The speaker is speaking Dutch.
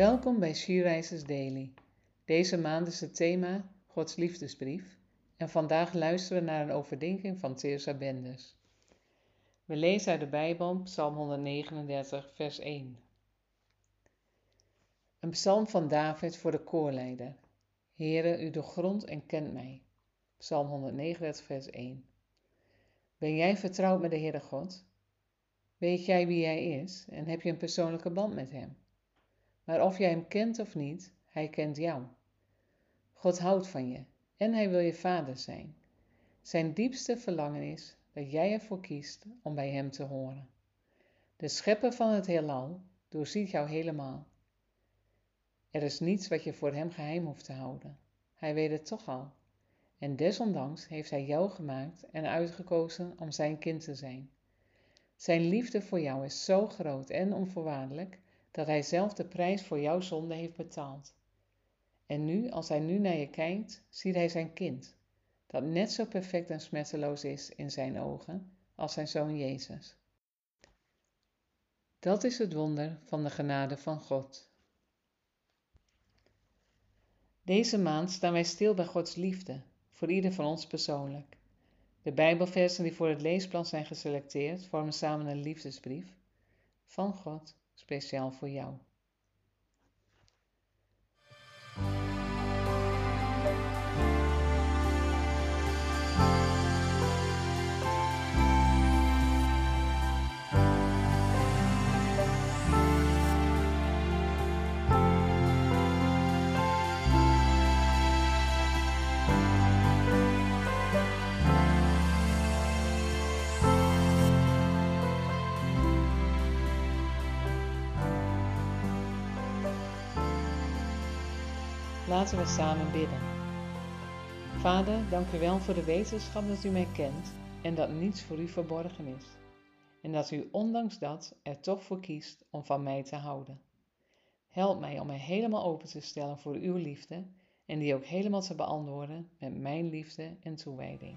Welkom bij She Daily. Deze maand is het thema Gods liefdesbrief en vandaag luisteren we naar een overdenking van Teresa Benders. We lezen uit de Bijbel Psalm 139, vers 1. Een psalm van David voor de koorleider. Heere, u doorgrondt en kent mij. Psalm 139, vers 1. Ben jij vertrouwd met de Heere God? Weet jij wie Hij is en heb je een persoonlijke band met Hem? Maar of jij Hem kent of niet, Hij kent jou. God houdt van je en Hij wil je vader zijn. Zijn diepste verlangen is dat jij ervoor kiest om bij Hem te horen. De schepper van het heelal doorziet jou helemaal. Er is niets wat je voor Hem geheim hoeft te houden. Hij weet het toch al. En desondanks heeft Hij jou gemaakt en uitgekozen om Zijn kind te zijn. Zijn liefde voor jou is zo groot en onvoorwaardelijk dat Hij zelf de prijs voor jouw zonde heeft betaald. En nu, als Hij nu naar je kijkt, ziet Hij zijn kind, dat net zo perfect en smetteloos is in Zijn ogen als Zijn Zoon Jezus. Dat is het wonder van de genade van God. Deze maand staan wij stil bij Gods liefde, voor ieder van ons persoonlijk. De Bijbelversen die voor het leesplan zijn geselecteerd vormen samen een liefdesbrief van God speciaal voor jou. Laten we samen bidden. Vader, dank u wel voor de wetenschap dat u mij kent en dat niets voor u verborgen is. En dat u ondanks dat er toch voor kiest om van mij te houden. Help mij om mij helemaal open te stellen voor uw liefde en die ook helemaal te beantwoorden met mijn liefde en toewijding.